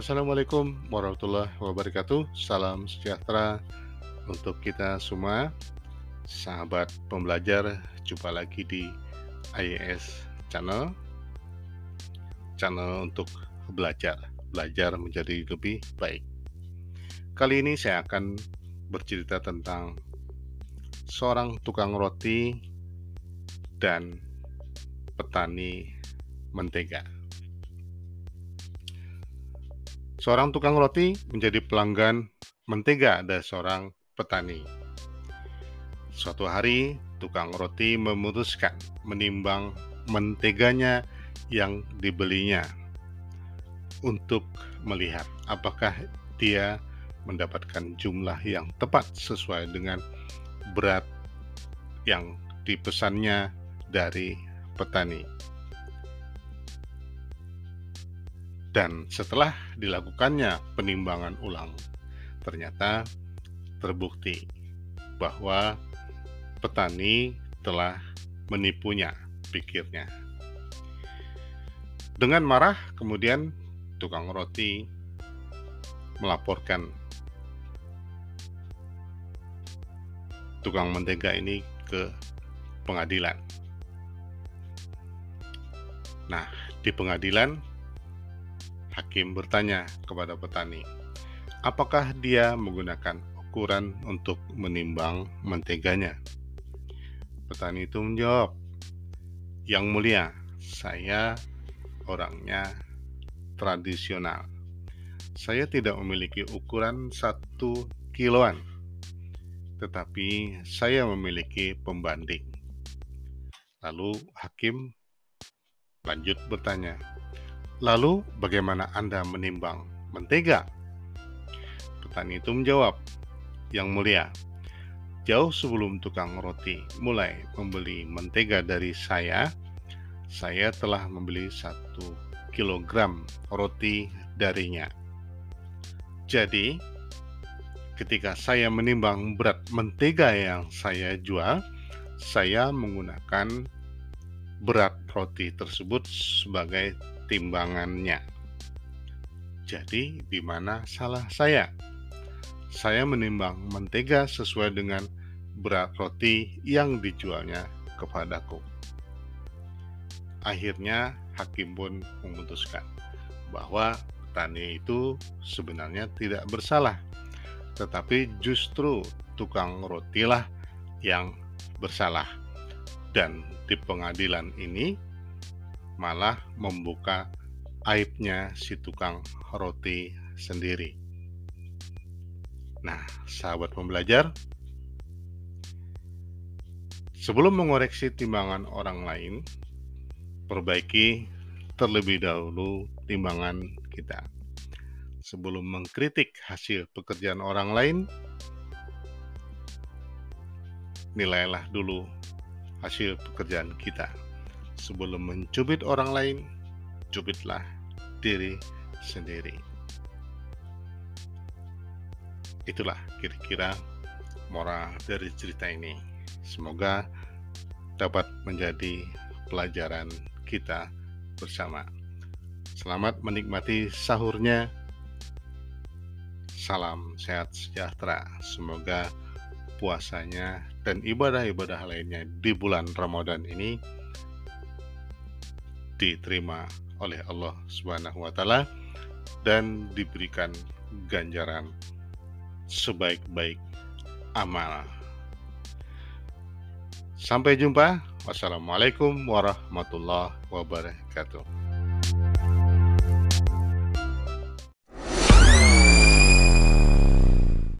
Assalamualaikum warahmatullahi wabarakatuh. Salam sejahtera untuk kita semua, sahabat pembelajar. Jumpa lagi di IES Channel, channel untuk belajar, belajar menjadi lebih baik. Kali ini saya akan bercerita tentang seorang tukang roti dan petani mentega. Seorang tukang roti menjadi pelanggan mentega dari seorang petani. Suatu hari, tukang roti memutuskan menimbang menteganya yang dibelinya untuk melihat apakah dia mendapatkan jumlah yang tepat sesuai dengan berat yang dipesannya dari petani. Dan setelah dilakukannya penimbangan ulang, ternyata terbukti bahwa petani telah menipunya, pikirnya. Dengan marah, kemudian tukang roti melaporkan tukang mentega ini ke pengadilan. Nah, di pengadilan Hakim bertanya kepada petani, apakah dia menggunakan ukuran untuk menimbang menteganya? Petani itu menjawab, "Yang mulia, saya orangnya tradisional. Saya tidak memiliki ukuran satu kiloan, tetapi saya memiliki pembanding." Lalu hakim lanjut bertanya, Lalu, bagaimana Anda menimbang mentega? Petani itu menjawab, Yang mulia, jauh sebelum tukang roti mulai membeli mentega dari saya, saya telah membeli satu kilogram roti darinya. Jadi, ketika saya menimbang berat mentega yang saya jual, saya menggunakan berat roti tersebut sebagai timbangannya. Jadi, di mana salah saya? Saya menimbang mentega sesuai dengan berat roti yang dijualnya kepadaku. Akhirnya, hakim pun memutuskan bahwa petani itu sebenarnya tidak bersalah, tetapi justru tukang rotilah yang bersalah. Dan di pengadilan ini, malah membuka aibnya si tukang roti sendiri. Nah, sahabat pembelajar, sebelum mengoreksi timbangan orang lain, perbaiki terlebih dahulu timbangan kita. Sebelum mengkritik hasil pekerjaan orang lain, nilailah dulu hasil pekerjaan kita sebelum mencubit orang lain, cubitlah diri sendiri. Itulah kira-kira moral dari cerita ini. Semoga dapat menjadi pelajaran kita bersama. Selamat menikmati sahurnya. Salam sehat sejahtera. Semoga puasanya dan ibadah-ibadah lainnya di bulan Ramadan ini diterima oleh Allah Subhanahu wa taala dan diberikan ganjaran sebaik-baik amal. Sampai jumpa. Wassalamualaikum warahmatullahi wabarakatuh.